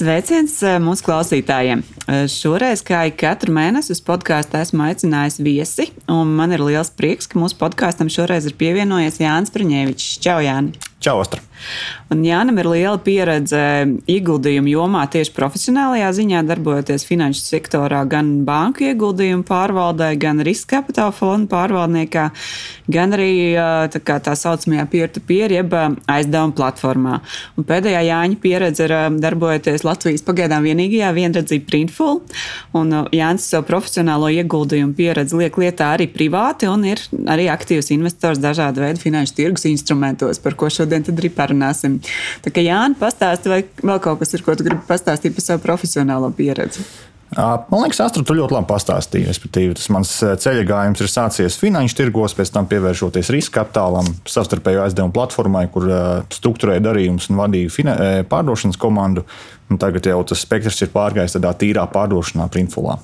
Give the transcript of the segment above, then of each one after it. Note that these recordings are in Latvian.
Sveiciens eh, mūsu klausītājiem! Eh, šoreiz, kā ik katru mēnesi, uz podkāstu esmu aicinājis viesi, un man ir liels prieks, ka mūsu podkāstam šoreiz ir pievienojies Jānis Praņēvičs. Čau, Jāni! Čau, Ostra! Un Jānam ir liela pieredze ieguldījumu jomā tieši profesionālajā ziņā, darbojoties finanšu sektorā, gan banku ieguldījumu pārvaldē, gan riska kapitāla fonda pārvaldniekā, gan arī tā, tā saucamajā peer-to-peer, jeb aizdevuma platformā. Un pēdējā Jāņa pieredze ir darbojoties Latvijas pagaidām vienīgajā vienredzīgā Printful. Un Jānis savu profesionālo ieguldījumu pieredzi liek lietā arī privāti un ir arī aktīvs investors dažādu veidu finanšu tirgus instrumentos, par ko šodien arī parunāsim. Tā kā Jānis pastāsta, vai vēl kaut kas ir, ko tu gribi pastāstīt par savu profesionālo pieredzi. Man liekas, Astrid, tu ļoti labi pastāstīji. Respektīvi, tas mans ceļa gājums ir sācies finanšu tirgos, pēc tam pievēršoties riska kapitālam, savstarpēju aizdevumu platformai, kur struktūrēja darījumus un vadīja pārdošanas komandu. Un tagad jau tas spektrs ir pārgājis tādā tīrā pārdošanā, printfulā.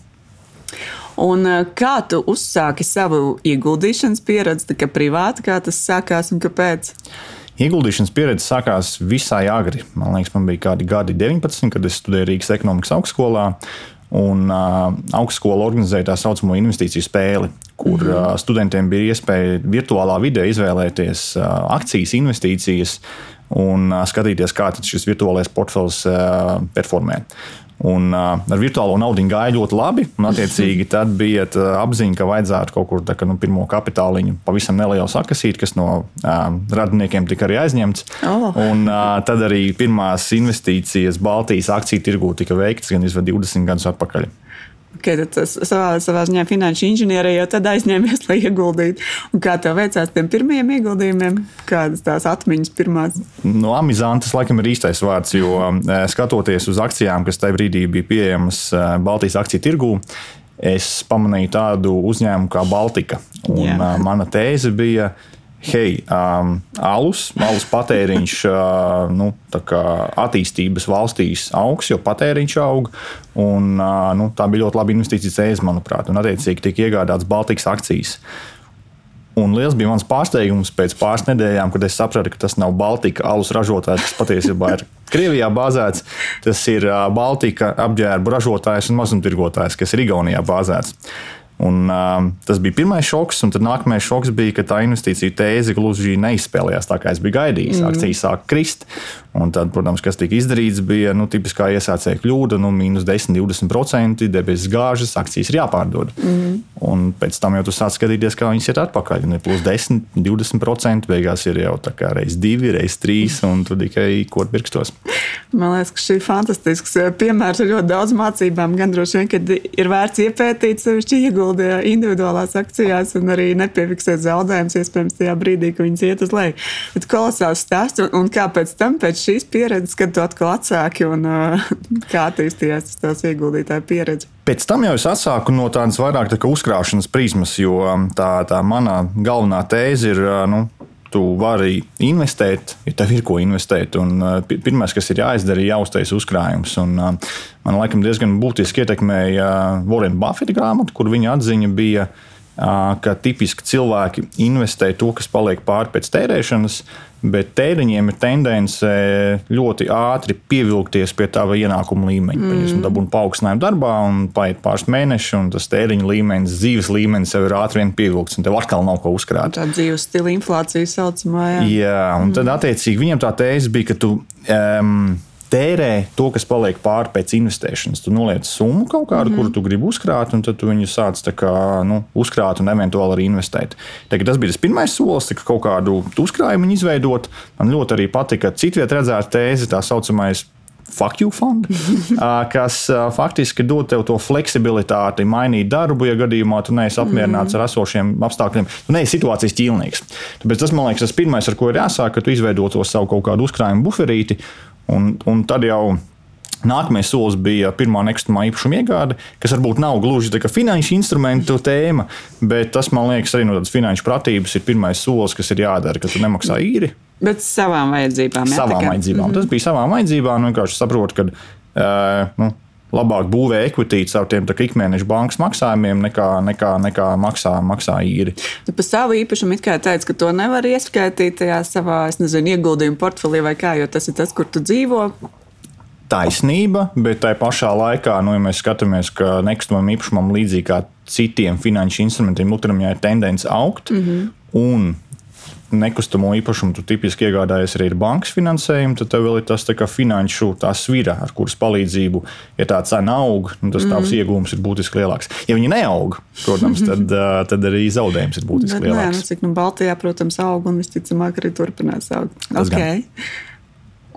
Un kā tu uzsāki savu ieguldīšanas pieredzi, kā privāti, kā tas sākās un kāpēc? Ieguldīšanas pieredze sākās visai agri. Man liekas, man bija kādi gadi 19, kad es studēju Rīgas ekonomikas augstskolā. Un uh, augstskola organizēja tā saucamo investīciju spēli, kur mm -hmm. uh, studentiem bija iespēja virtuālā vidē izvēlēties uh, akcijas, investīcijas un uh, skatīties, kā šis virtuālais portfels uh, performē. Un, uh, ar virtuālo naudu gāja ļoti labi. Un, attiecīgi, tad bija tā apziņa, ka vajadzētu kaut kur tādu nu, pirmo kapitāliņu pavisam nelielu sakasīt, kas no uh, radiniekiem tika arī aizņemts. Oh. Un, uh, tad arī pirmās investīcijas Baltijas akciju tirgū tika veiktas gan 20 gadus atpakaļ ka tas savā, savā ziņā finanšu inženierija jau tad aizņēmies, lai ieguldītu. Un kā tev veicās tiem pirmajiem ieguldījumiem? Kādas tās atmiņas pirmās? No amizantas laikam ir īstais vārds, jo eh, skatoties uz akcijām, kas tajā brīdī bija pieejamas eh, Baltijas akciju tirgū, es pamanīju tādu uzņēmumu kā Baltika. Un. Eh, mana tēze bija, ka hei, um, alus, alus patēriņš uh, nu, attīstības valstīs augs, jo patēriņš aug. Un, uh, nu, tā bija ļoti laba investīcija cēlē, manuprāt, un attiecīgi tika iegādātas Baltijas akcijas. Un liels bija mans pārsteigums pēc pāris nedēļām, kad es sapratu, ka tas nav Baltika alus ražotājs, kas patiesībā ir Krievijā bāzēts. Tas ir uh, Baltika apģērbu ražotājs un mazumtirgotājs, kas ir Igaunijā bāzēts. Un, uh, tas bija pirmais šoks, un tad nākamais šoks bija, ka tā investīcija tēze gluži neizspēlējās tā, kā es biju gaidījis. Mm. Akcijas sāka krist, un tad, protams, kas tika izdarīts, bija nu, tipiskā iesācēja kļūda, nu, mīnus 10, 20%, debesis gāžas, akcijas ir jāpārdod. Mm. Un pēc tam jau tu sāc skatīties, kā viņas ir atpakaļ. Un ir plus 10, 20%, beigās ir jau tā kā reizes 2, reizes 3, un tu tikai kaut pirkstos. Man liekas, ka šī ir fantastisks piemērs ar ļoti daudz mācībām. Gan droši vien, kad ir vērts iepētīt sevišķi iegūt ieguldīja individuālās akcijās un arī nepiefiksēt zaudējumus, iespējams, tajā brīdī, kad viņas iet uz leju. Bet kolosāls stāsts, un, un kā pēc tam, pēc šīs pieredzes, kad tu atkal atsāki un uh, kā attīstījās tas ieguldītāja pieredze? Pēc tam jau es atsāku no tādas vairāk tā uzkrāšanas prizmas, jo tā, tā mana galvenā tēze ir. Nu, tu vari investēt, ja tev ir ko investēt. Un, uh, pirmais, kas ir jāizdara, ir jāuztais uzkrājums. Un, uh, man laikam diezgan būtiski ietekmēja Warren Buffetta grāmata, kur viņa atziņa bija, ka tipiski cilvēki investē to, kas paliek pāri pēc tērēšanas, bet tēriņiem ir tendence ļoti ātri pievilkties pie tava ienākuma līmeņa. Mm. Viņus dabūna paaugstinājumu darbā, un paiet pāris mēneši, un tas tēriņa līmenis, dzīves līmenis jau ir ātri vien pievilkts, un tev atkal nav ko uzkrāt. Tā dzīves stila inflācija saucamā. Jā, jā un tad mm. attiecīgi viņam tā tēze bija, ka tu. Um, tērē to, kas paliek pāri pēc investēšanas. Tu noliec summu kaut kādu, mm -hmm. kuru tu gribi uzkrāt, un tad tu viņu sāc kā, nu, uzkrāt un eventuāli arī investēt. Tagad tas bija tas pirmais solis, ka kaut kādu uzkrājumu izveidot. Man ļoti arī patika citviet redzēt tēzi, tā saucamais fuck you fund, kas faktiski dod tev to fleksibilitāti, mainīt darbu, ja gadījumā tu neesi apmierināts mm. ar esošiem apstākļiem. Tu neesi situācijas ķīlnieks. Tāpēc tas, man liekas, tas pirmais, ar ko ir jāsāk, ka tu izveido to savu kaut kādu uzkrājumu buferīti Un, un tad jau Nākamais solis bija pirmā nekustamā īpašuma iegāde, kas varbūt nav gluži tā kā finanšu instrumentu tēma, bet tas, man liekas, arī no tādas finanšu pratības ir pirmais solis, kas ir jādara, ka tu nemaksā īri. Bet savām vajadzībām. Jā, savām vajadzībām. Mm -hmm. Tas bija savām vajadzībām. Nu, vienkārši saprotu, ka uh, nu, labāk būvē ekvitīti caur tiem ikmēneša bankas maksājumiem, nekā, nekā, nekā maksā, maksā īri. Tu par savu īpašumu it kā teici, ka to nevar ieskaitīt tajā savā nezinu, ieguldījumu portfelī vai kā, jo tas ir tas, kur tu dzīvo taisnība, bet tajā pašā laikā, nu, ja mēs skatāmies, ka nekustamam īpašumam, līdzīgi kā citiem finanšu instrumentiem, ilgtermiņā ir tendence augt. Mm -hmm. Un nekustamo īpašumu tu tipiski iegādājies arī ar bankas finansējumu, tad tev vēl ir tas tā finanšu tā svira, ar kuras palīdzību, ja tā cena aug, nu, tas tavs mm. iegūms ir būtiski lielāks. Ja viņi neaug, protams, tad, tad arī zaudējums ir būtiski Bet, lielāks. Nē, nu, cik nu Baltijā, protams, aug un visticamāk arī turpinās augt. Tas okay. Gan.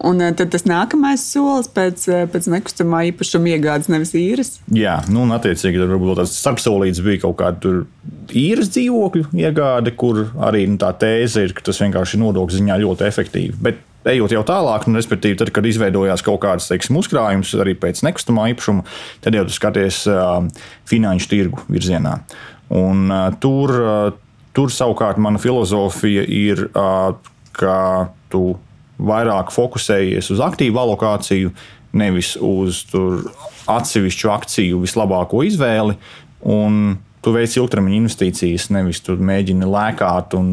Un eh, tad tas nākamais solis pēc, eh, pēc nekustamā īpašuma iegādes, nevis īres. Jā, nu, un attiecīgi tur varbūt tāds starpsolīts bija kaut kāda īres dzīvokļu iegāde, kur arī nu, tā tēze ir, ka tas vienkārši nodokļu ziņā ļoti efektīvi. Bet ejot jau tālāk, nu, respektīvi, tad, kad izveidojās kaut kāds teiksim, uzkrājums arī pēc nekustamā īpašuma, tad jau skaties uh, finanšu tirgu virzienā. Un, uh, tur, uh, tur savukārt mana filozofija ir, uh, ka tu vairāk fokusējies uz aktīvu alokāciju, nevis uz atsevišķu akciju vislabāko izvēli. Un tu veic ilgtermiņa investīcijas, nevis tu mēģini lēkāt un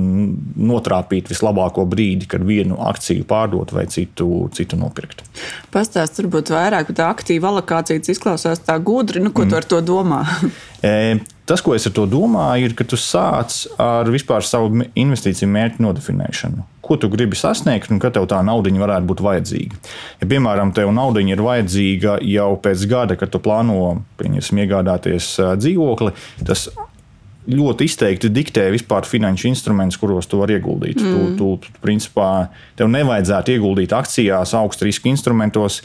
notrāpīt vislabāko brīdi, kad vienu akciju pārdot vai citu, citu nopirkt. Pastāst, varbūt vairāk aktīvu alokāciju, tas izklausās tā gudri. Nu, ko mm. tu ar to domā? e, tas, ko es ar to domāju, ir, ka tu sāc ar vispār savu investīciju mērķu nodefinēšanu ko tu gribi sasniegt un kad tev tā nauda varētu būt vajadzīga. Ja, piemēram, tev nauda ir vajadzīga jau pēc gada, kad tu plāno iegādāties dzīvokli, tas ļoti izteikti diktē vispār finanšu instrumentus, kuros tu vari ieguldīt. Mm. Tu, tu, tu, principā, tev nevajadzētu ieguldīt akcijās, augstu riska instrumentos.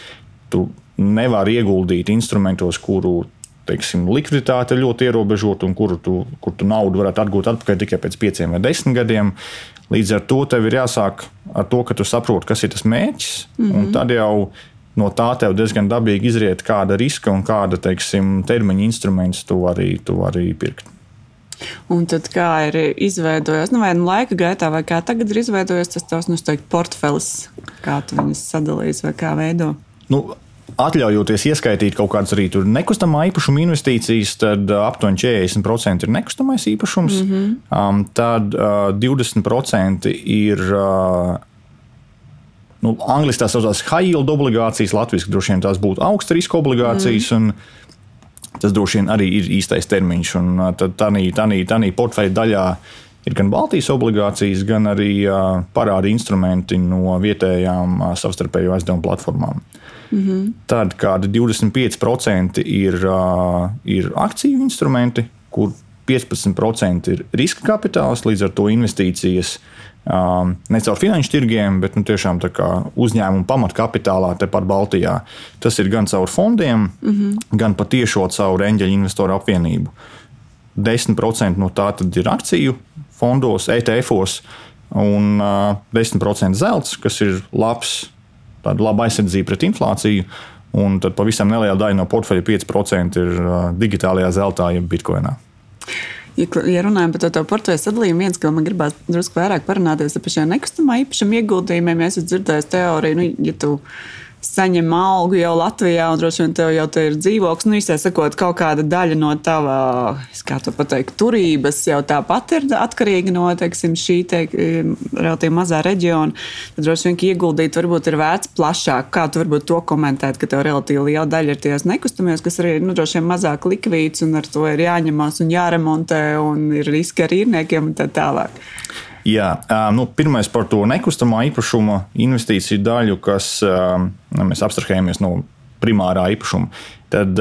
Tu nevari ieguldīt instrumentos, kuru teiksim, likviditāte ir ļoti ierobežota un kuru tu, kur tu naudu varētu atgūt atpakaļ tikai pēc pieciem vai desmit gadiem. Līdz ar to tev ir jāsāk ar to, ka tu saproti, kas ir tas mērķis. Mm -hmm. Un tad jau no tā tev diezgan dabīgi izriet, kāda riska un kāda teiksim, termiņa instruments tu vari, tu vari pirkt. Un tad kā ir izveidojies, nu, vai nu laika gaitā, vai kā tagad ir izveidojies tas tavs, nu, teikt, portfelis, kā tu viņus sadalīsi vai kā veido? Nu, atļaujoties ieskaitīt kaut kādas arī nekustamā īpašuma investīcijas, tad uh, aptuveni 40% ir nekustamais īpašums, mm -hmm. um, tad uh, 20% ir. Uh, Nu, Angliski tās saucās high yield obligācijas, latviešu droši vien tās būtu augsta riska obligācijas. Mm. Tas droši vien arī ir īstais termiņš. Uh, tādā portfeļa daļā ir gan Baltijas obligācijas, gan arī uh, parādi instrumenti no vietējām uh, savstarpēju aizdevumu platformām. Mm -hmm. Tad kādi 25% ir, uh, ir akciju instrumenti, kur 15% ir riska kapitāls, līdz ar to investīcijas um, ne caur finanšu tirgiem, bet nu, tiešām uzņēmuma pamatkapitālā tepat Baltijā. Tas ir gan caur fondiem, mm -hmm. gan patiešo caur eņģeļu investoru apvienību. 10% no tā ir akciju fondos, ETF-os, un uh, 10% zelts, kas ir labs tāda laba aizsardzība pret inflāciju. Un tad pavisam neliela daļa no portfeļa, 5% ir digitālajā zeltā, jeb bitkoinā. Ja, ja runājam par to portfeļu sadalījumu, viens, ko man gribās drusku vairāk parunāties par šiem nekustamā īpašuma ieguldījumiem, es esmu dzirdējis teoriju, nu, ja tu saņem algu jau Latvijā, un droši vien tev jau te ir dzīvoklis. Nu, īsā sakot, kaut kāda daļa no tava, kā to pateikt, turības jau tāpat ir atkarīga no teiksim, šī te, relatīvi mazā reģiona. Tad droši vien ieguldīt varbūt ir vērts plašāk. Kā tu varbūt to komentēt, ka tev relatīvi liela daļa ir tajās nekustamies, kas arī nu, droši vien mazāk likvīds un ar to ir jāņemās un jāremontē un ir riski ar īrniekiem un tā tālāk. Jā, nu, pirmais par to nekustamā īpašuma investīciju daļu, kas mēs abstrahējamies no primārā īpašuma. Tad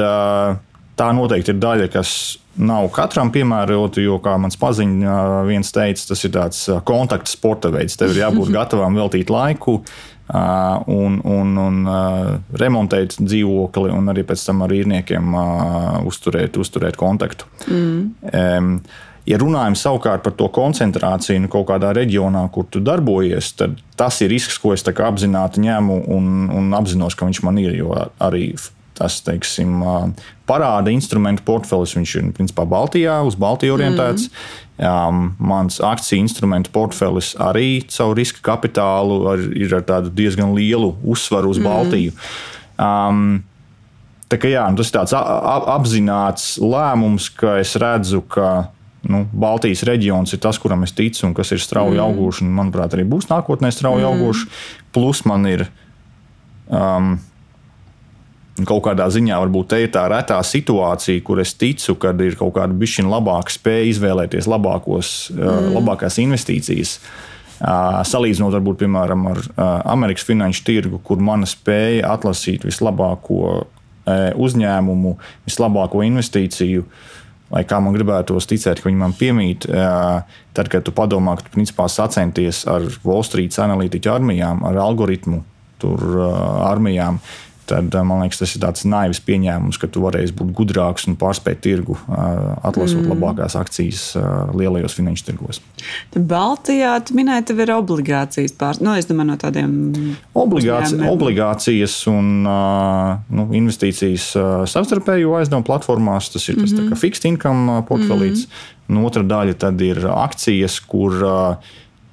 tā noteikti ir daļa, kas nav katram piemērota, jo, kā mans paziņš viens teica, tas ir tāds kontakta sporta veids. Tev ir jābūt gatavam veltīt laiku. Un, un, un remontēt dzīvokli, un arī pēc tam ar īrniekiem uzturēt, uzturēt kontaktu. Mm. Um, Ja runājam savukārt par to koncentrāciju nu, kaut kādā reģionā, kur tu darbojies, tad tas ir risks, ko es apzināti ņemu un, un apzinos, ka viņš man ir. Jo arī tas teiksim, parāda instrumentu portfelis, viņš ir principā Baltijā, uz Baltiju orientēts. Mm. Um, mans akciju instrumentu portfelis arī caur riska kapitālu ar, ir ar diezgan lielu uzsvaru uz mm. Baltiju. Um, Tā kā, jā, nu, tas ir tāds apzināts lēmums, ka es redzu, ka nu, Baltijas reģions ir tas, kuram es ticu un kas ir strauji mm. augošs. Manuprāt, arī būs nākotnē strauji mm. augošs. Plus man ir um, kaut kādā ziņā, varbūt tā ir tā retā situācija, kur es ticu, ka ir kaut kāda bišķiņa labāka spēja izvēlēties labākos, uh, mm. uh, labākās investīcijas. Uh, salīdzinot varbūt, piemēram, ar uh, Amerikas finanšu tirgu, kur mana spēja atlasīt vislabāko uzņēmumu, vislabāko investīciju. Lai kā man gribētos ticēt, ka viņi man piemīt, tad, kad tu padomā, ka tu principā sacenties ar Wall Street analītiķu armijām, ar algoritmu tur, armijām, tad man liekas, tas ir tāds naivs pieņēmums, ka tu varēsi būt gudrāks un pārspēt tirgu, atlasot mm. labākās akcijas lielajos finanšu tirgos. Baltijā tu minēji, tev ir obligācijas pār, nu, es domāju, no tādiem Obligāci, obligācijas un nu, investīcijas savstarpēju aizdevumu platformās. Tas ir tas mm -hmm. fixed income portfelīts. Mm -hmm. Un otra daļa tad ir akcijas, kur uh,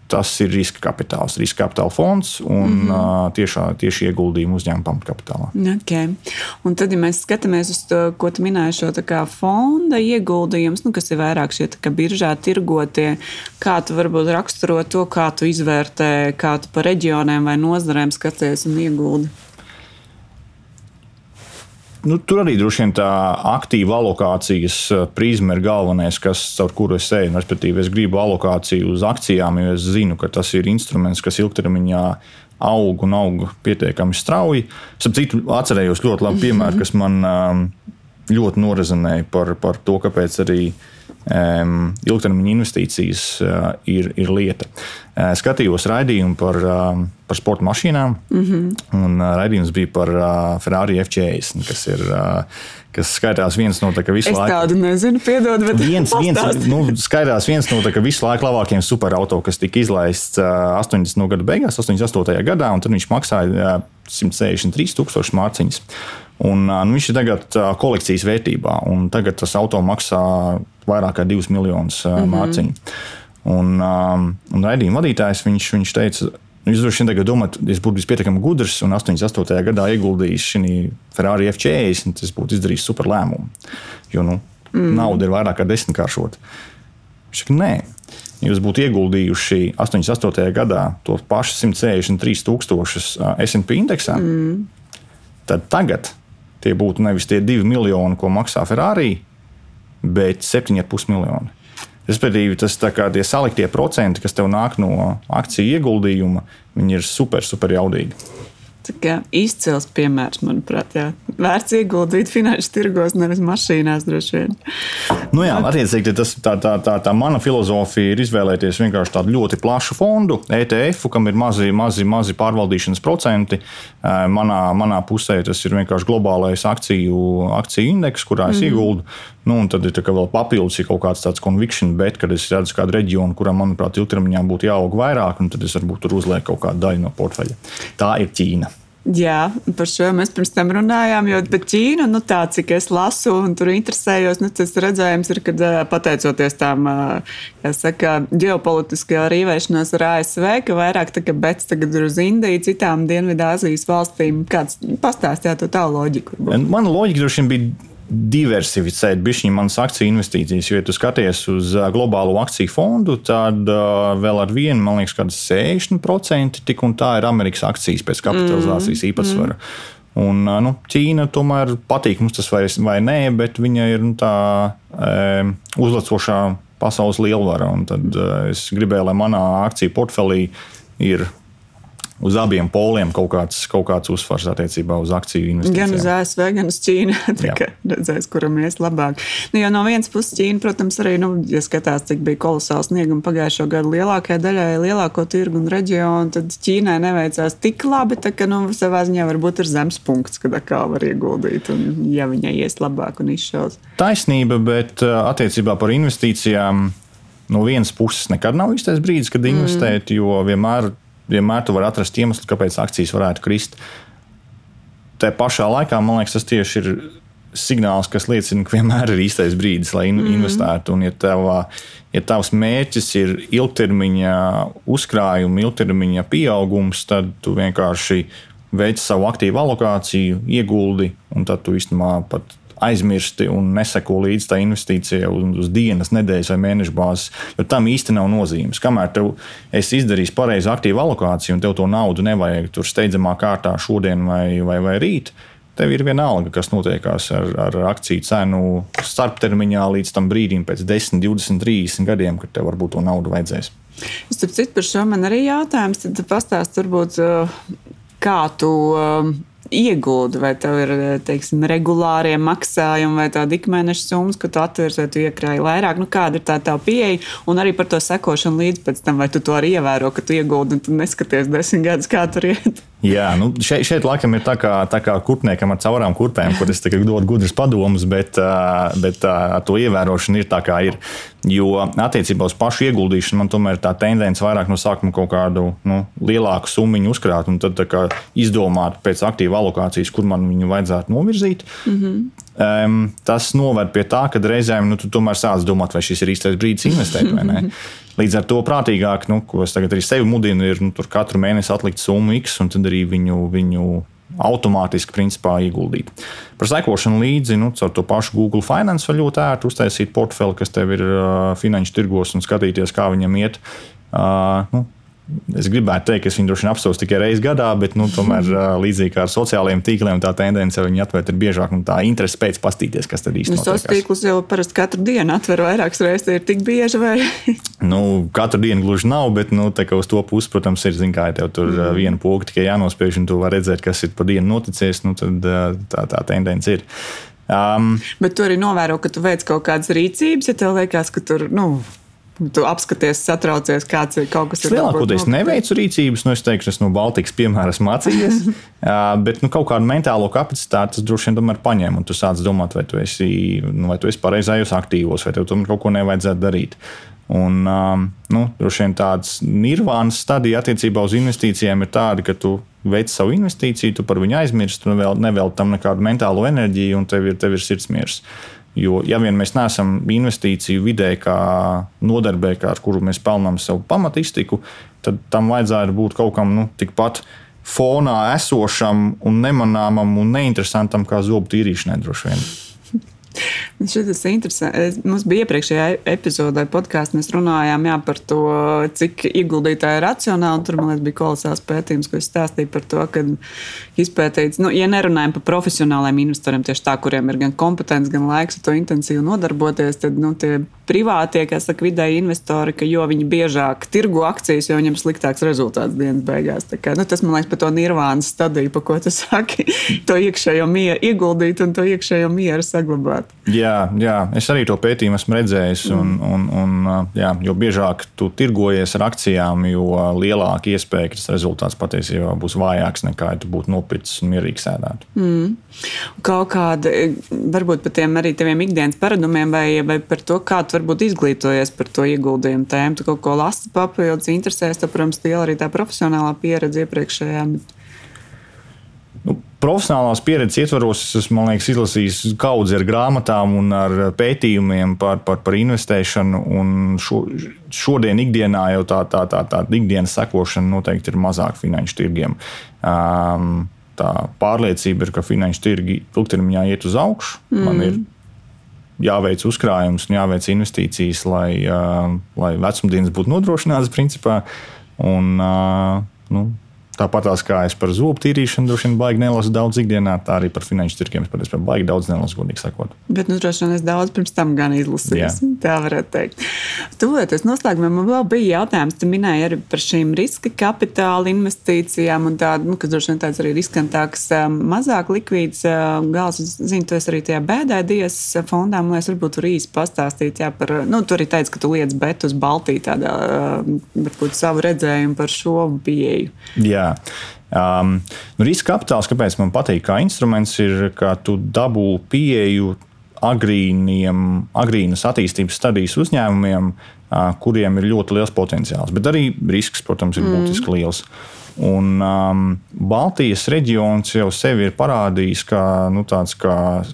tas ir riska kapitāls, riska kapitāla fonds un mm -hmm. tiešā, tieši ieguldījumi uzņēmuma pamatkapitālā. Okay. Un tad, ja mēs skatāmies uz to, ko tu minēji, šo fonda ieguldījumus, nu, kas ir vairāk šie biržā tirgotie, kā tu varbūt raksturo to, kā tu izvērtē, kā tu pa reģioniem vai nozarēm skaties un ieguldi? Nu, tur arī droši vien tā aktīva alokācijas eh, prizma ir galvenais, kas, caur kuru es eju. Respektīvi, es gribu alokāciju uz akcijām, jo es zinu, ka tas ir instruments, kas ilgtermiņā aug un aug pietiekami strauji. Es citu atcerējos ļoti labu piemēru, kas man ehm, ļoti norezinēja par, par to, kāpēc arī um, ilgtermiņa investīcijas uh, ir, ir lieta. Skatījos raidījumu par, par sporta mašīnām, mm -hmm. un raidījums bija par Ferrari F40, kas ir. Kas skaitās viens no tādiem visu laiku. Es tādu nezinu, piedod, bet viens, viens, nu, skaitās viens no tādiem visu laiku labākajiem superauto, kas tika izlaists uh, 80. No gada beigās, 88. gadā, un tad viņš maksāja uh, 163 tūkstošus mārciņas. Un, nu, viņš ir tagad kolekcijas vērtībā, un tagad tas auto maksā vairāk kā 2 miljonus mm -hmm. mārciņu. Un, un raidījuma vadītājs viņš, viņš teica, nu, Jūs droši vien domājat, es būtu pietiekami gudrs un 88. gadā ieguldījis šī Ferrari F40, tas būtu izdarījis super lēmumu. Jo nu, mm. nauda ir vairāk kā desmitkāršota. Viņš saka, nē, jūs būtu ieguldījuši 88. gadā to pašu 163,000 SP indeksā, mm. tad tagad tie būtu nevis tie divi miljoni, ko maksā Ferrari, bet 7,5 miljoni. Respektīvi, tas tā kā tie saliktie procenti, kas tev nāk no akciju ieguldījuma, viņi ir super, super jaudīgi. Izcils piemērs, manuprāt, jā. vērts ieguldīt finanšu tirgos, nevis mašīnās droši vien. Nu jā, attiecīgi, tas, tā, tā, tā, tā mana filozofija ir izvēlēties vienkārši tādu ļoti plašu fondu, ETF, kam ir mazi, mazi, mazi pārvaldīšanas procenti. Manā, manā pusē tas ir vienkārši globālais akciju, akciju indeks, kurā es mm. ieguldu. Nu, tad ir vēl papildus ja kaut kāds tāds conviction, bet, kad es redzu kādu reģionu, kuram, manuprāt, ilgtermiņā būtu jāaug vairāk, tad es varbūt tur uzlieku kaut kādu daļu no portfeļa. Tā ir Ķīna. Jā, par šo mēs pirms tam runājām. Jo par Ķīnu, nu, tā, cik es lasu un tur interesējos, nu, tas redzējums ir, ka pateicoties tām saka, ģeopolitiskajā rīvēšanās ar ASV, ka vairāk tā kā bets tagad ir uz Indiju, citām Dienvidāzijas valstīm. Kāds pastāstījāt to tā loģiku? Mana loģika droši vien bija diversificēt bišķiņu manas akciju investīcijas. Jo, ja tu skaties uz globālo akciju fondu, tad uh, vēl ar vienu, man liekas, kāds 60% tik un tā ir Amerikas akcijas pēc kapitalizācijas mm, īpatsvara. Mm. Un, nu, Ķīna tomēr patīk mums tas vai, vai nē, bet viņa ir nu, tā e, uzlacošā pasaules lielvara. Tad e, es gribēju, lai manā akciju portfelī ir uz abiem poliem kaut kāds, kaut kāds uzsvars attiecībā uz akciju investīcijām. Gan uz ASV, gan uz Ķīnu. redzēs, kuram ies labāk. Nu, jo no vienas puses, Ķīna, protams, arī, nu, ja skatās, cik bija kolosāls sniegums pagājušo gadu lielākajai daļai, lielāko tirgu un reģionu, tad Ķīnai neveicās tik labi, tā ka, nu, savā ziņā varbūt ir zemes punkts, kad kā var ieguldīt, un ja viņai ies labāk un izšaus. Taisnība, bet uh, attiecībā par investīcijām no vienas puses nekad nav īstais brīdis, kad investēt, mm. jo vienmēr vienmēr tu vari atrast iemeslu, kāpēc akcijas varētu krist. Tā pašā laikā, man liekas, tas tieši ir signāls, kas liecina, ka vienmēr ir īstais brīdis, lai in mm. investētu. Un, ja, tavā, ja tavs mērķis ir ilgtermiņa uzkrājuma, ilgtermiņa pieaugums, tad tu vienkārši veic savu aktīvu alokāciju, ieguldi, un tad tu īstenībā pat aizmirsti un neseko līdzi tā investīcija uz, dienas, nedēļas vai mēneša bāzes. Jo tam īsti nav nozīmes. Kamēr tev esi izdarījis pareizi aktīvu alokāciju un tev to naudu nevajag tur steidzamā kārtā šodien vai, vai, vai rīt. Tev ir vienalga, kas notiekās ar, ar akciju cenu starptermiņā līdz tam brīdim, pēc 10, 20, 30 gadiem, kad tev varbūt to naudu vajadzēs. Starp citu, par šo man arī jautājums. Tad pastāst, varbūt, kā tu iegūti, vai tev ir teiksim, regulārie maksājumi vai tāda ikmēneša summas, ka tu atveries vai tu iekrāji vairāk. Nu, kāda ir tā tā pieeja? Un arī par to sekošanu līdz pēc tam, vai tu to arī ievēro, ka tu iegūti un tu neskaties desmit gadus, kā tur iet. Jā, nu šeit, šeit laikam ir tā kā, tā kā kurpniekam ar caurām kurpēm, kur es dodu gudrus padomus, bet, bet to ievērošana ir tā, kā ir. Jo attiecībā uz pašu ieguldīšanu man tomēr tā tendence vairāk no sākuma kaut kādu nu, lielāku summu uzkrāt un tad izdomāt pēc aktīva alokācijas, kur man viņu vajadzētu novirzīt. Mm -hmm. Um, tas noved pie tā, ka reizēm nu, tu tomēr sāc domāt, vai šis ir īstais brīdis investēt vai nē. Līdz ar to prātīgāk, nu, ko es tagad arī sevi mudinu, ir nu, katru mēnesi atlikt summu X un tad arī viņu, viņu automātiski principā, ieguldīt. Par sekošanu līdzi, nu, caur to pašu Google Finance var ļoti ērti uztaisīt portfeli, kas tev ir uh, finanšu tirgos un skatīties, kā viņam iet. Uh, nu, Es gribētu teikt, ka es viņu droši vien apsūdzu tikai reizi gadā, bet nu, tomēr līdzīgi kā ar sociālajiem tīkliem, tā tendence viņu atvērt ir biežāk un tā interese pēc pastīties, kas tad īstenībā ir. Tos tīklus jau parasti katru dienu atver vairākas reizes, ir tik bieži vai? nu, katru dienu gluži nav, bet nu, uz to pusi, protams, ir, zin, kā tev tur mm. viena poga tikai jānospiež un tu vari redzēt, kas ir pa dienu noticies, nu, tad tā, tā tendence ir. Um, bet tu arī novēro, ka tu veic kaut kādas rīcības, ja tev liekas, ka tur, nu, Tu apskaties, satraucies, kāds ir kaut kas tāds. Lielākoties neveicu rīcības, nu, es teikšu, es no Baltijas piemēra esmu mācījies, bet nu, kaut kādu mentālo kapacitāti tas droši vien tomēr paņem, un tu sāc domāt, vai tu esi, nu, vai tu esi pareizajos aktīvos, vai tev tomēr kaut ko nevajadzētu darīt. Un, nu, droši vien tāds nirvānas stadija attiecībā uz investīcijām ir tāda, ka tu veic savu investīciju, tu par viņu aizmirsti, tu nevēl, nevēl tam nekādu mentālo enerģiju, un tev ir, tev ir sirdsmiers. Jo, ja vien mēs neesam investīciju vidē, kā nodarbē, kā ar kuru mēs pelnām savu pamatiztiku, tad tam vajadzētu būt kaut kam nu, tikpat fonā esošam, un nemanāmam un neinteresantam kā zobu tīrīšanai droši vien. Šis ir interesanti. Mums bija iepriekšējā epizodē podkāstā, mēs runājām jā, par to, cik ieguldītāji ir racionāli. Tur, man liekas, bija kolosāls pētījums, ko es stāstīju par to, ka izpētīts, nu, ja nerunājam par profesionāliem investoriem, tieši tā, kuriem ir gan kompetence, gan laiks ar to intensīvi nodarboties, tad nu, tie privātie, kas saka, vidēji investori, ka jo viņi biežāk tirgo akcijas, jo viņiem sliktāks rezultāts dienas beigās. Kā, nu, tas man liekas par to nirvānas stadiju, pa ko tu saki, to iekšējo mieru ieguldīt un to iekšējo mieru saglabāt. Jā, jā, es arī to pētījumu esmu redzējis. Un, mm. un, un, jā, jo biežāk tu tirgojies ar akcijām, jo lielāka iespēja, ka tas rezultāts patiesībā būs vājāks nekā ja tu būtu nopircis un mierīgi sēdētu. Mm. Kaut kāda, varbūt par tiem arī taviem ikdienas paradumiem, vai, vai par to, kā tu varbūt izglītojies par to ieguldījumu tēmu. Tu kaut ko lasi papildus, interesēs, tad, protams, tie arī tā profesionālā pieredze iepriekšējā. Bet profesionālās pieredzes ietvaros es esmu liekas, izlasījis kaudzi ar grāmatām un ar pētījumiem par, par, par investēšanu. Šo, šodien ikdienā jau tā, tā, tā, tā ikdienas sekošana noteikti ir mazāk finanšu tirgiem. Um, tā pārliecība ir, ka finanšu tirgi ilgtermiņā iet uz augšu. Mm. Man ir jāveic uzkrājums un jāveic investīcijas, lai, uh, lai vecumdienas būtu nodrošinātas principā. Un, uh, nu, Tāpat kā es par zobu tīrīšanu droši vien baigi nelasu daudz ikdienā, tā arī par finanšu tirkiem es patiesībā baigi daudz nelasu, godīgi sakot. Bet, nu, droši vien es daudz pirms tam gan izlasīju. Tā varētu teikt. Tūlēties noslēgumā man vēl bija jautājums. Tu minēji arī par šīm riska kapitāla investīcijām un tādu, nu, kas droši vien tāds arī riskantāks, mazāk likvīds gals. Zinu, tu esi arī tajā bēdēdies fondā, man liekas, varbūt tur īsti pastāstīt, jā, par, nu, tu arī teici, ka tu liec bet uz Baltiju tādā, varbūt savu redzējumu par šo pieeju. Jā. Um, nu, riska kapitāls, kāpēc man patīk, kā instruments, ir, ka tu dabū pieeju agrīniem, agrīnas attīstības stadijas uzņēmumiem, uh, kuriem ir ļoti liels potenciāls. Bet arī risks, protams, ir mm. būtiski liels. Un, um, Baltijas reģions jau sevi ir parādījis kā, nu, tāds, kā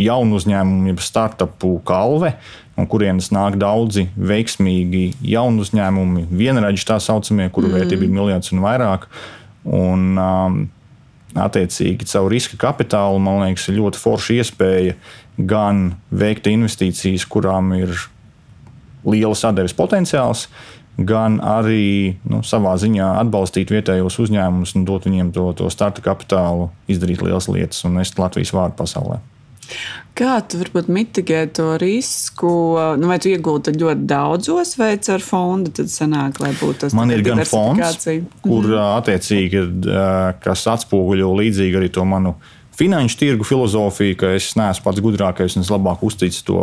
jaunu uzņēmumu, jeb startupu kalve, no kurienes nāk daudzi veiksmīgi jaunu uzņēmumi, vienraidži tā saucamie, kuru mm. vērtība ir miljards un vairāk. Un, um, attiecīgi, caur riska kapitālu, man liekas, ir ļoti forša iespēja gan veikt investīcijas, kurām ir liela sadarbības potenciāls, gan arī nu, savā ziņā atbalstīt vietējos uzņēmumus un dot viņiem to, to starta kapitālu, izdarīt lielas lietas un nest Latvijas vārdu pasaulē. Kā tu varbūt mitigē to risku? Nu, vai tu iegūti ļoti daudzos veidos ar fondu, tad sanāk, lai būtu tas Man ir gan fonds, kur mm. attiecīgi, kas atspoguļo līdzīgi arī to manu finanšu tirgu filozofiju, ka es neesmu pats gudrākais un es labāk uzticu to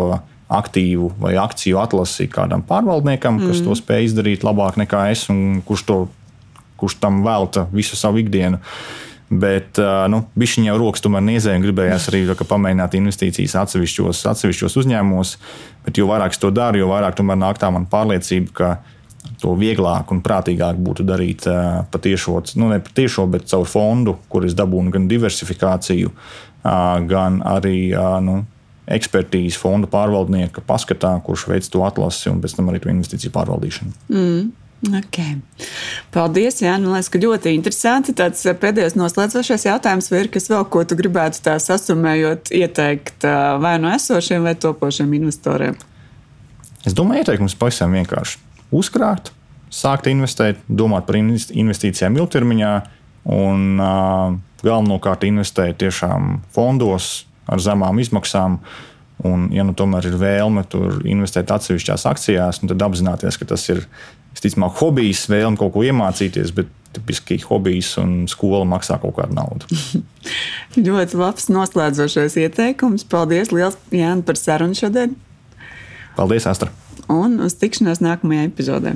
aktīvu vai akciju atlasi kādam pārvaldniekam, kas mm. to spēj izdarīt labāk nekā es un kurš, to, kurš tam velta visu savu ikdienu. Uh, Bet nu, viņš jau rokas tomēr niezēja un gribējās arī pamēģināt investīcijas atsevišķos, atsevišķos uzņēmumos. Bet jo vairāk es to daru, jo vairāk nāk tā man pārliecība, ka to vieglāk un prātīgāk būtu darīt patiešo, nu ne patiešo, bet caur fondu, kur es dabūnu gan diversifikāciju, gan arī nu, ekspertīzi fondu pārvaldnieka paskatā, kurš veic to atlasi un pēc tam arī to investīciju pārvaldīšanu. Mm. Okay. Paldies, Jānis. Man liekas, ka ļoti interesanti. Tāds eh, pēdējais noslēdzošais jautājums, vai ir kas vēl, ko tu gribētu tā sasumējot, ieteikt eh, vai no esošiem vai topošiem investoriem? Es domāju, ieteikums pavisam vienkārši. Uzkrāt, sākt investēt, domāt par investīcijām ilgtermiņā un uh, galvenokārt investēt tiešām fondos ar zemām izmaksām. Un, ja nu tomēr ir vēlme tur investēt atsevišķās akcijās, nu tad apzināties, ka tas ir Visticamāk, hobijs, vēlme kaut ko iemācīties, bet tipiski hobijs un skola maksā kaut kādu naudu. ļoti labs noslēdzošais ieteikums. Paldies, liels, Jānis, par sarunu šodien. Paldies, Astra. Un uz tikšanos nākamajā epizodē.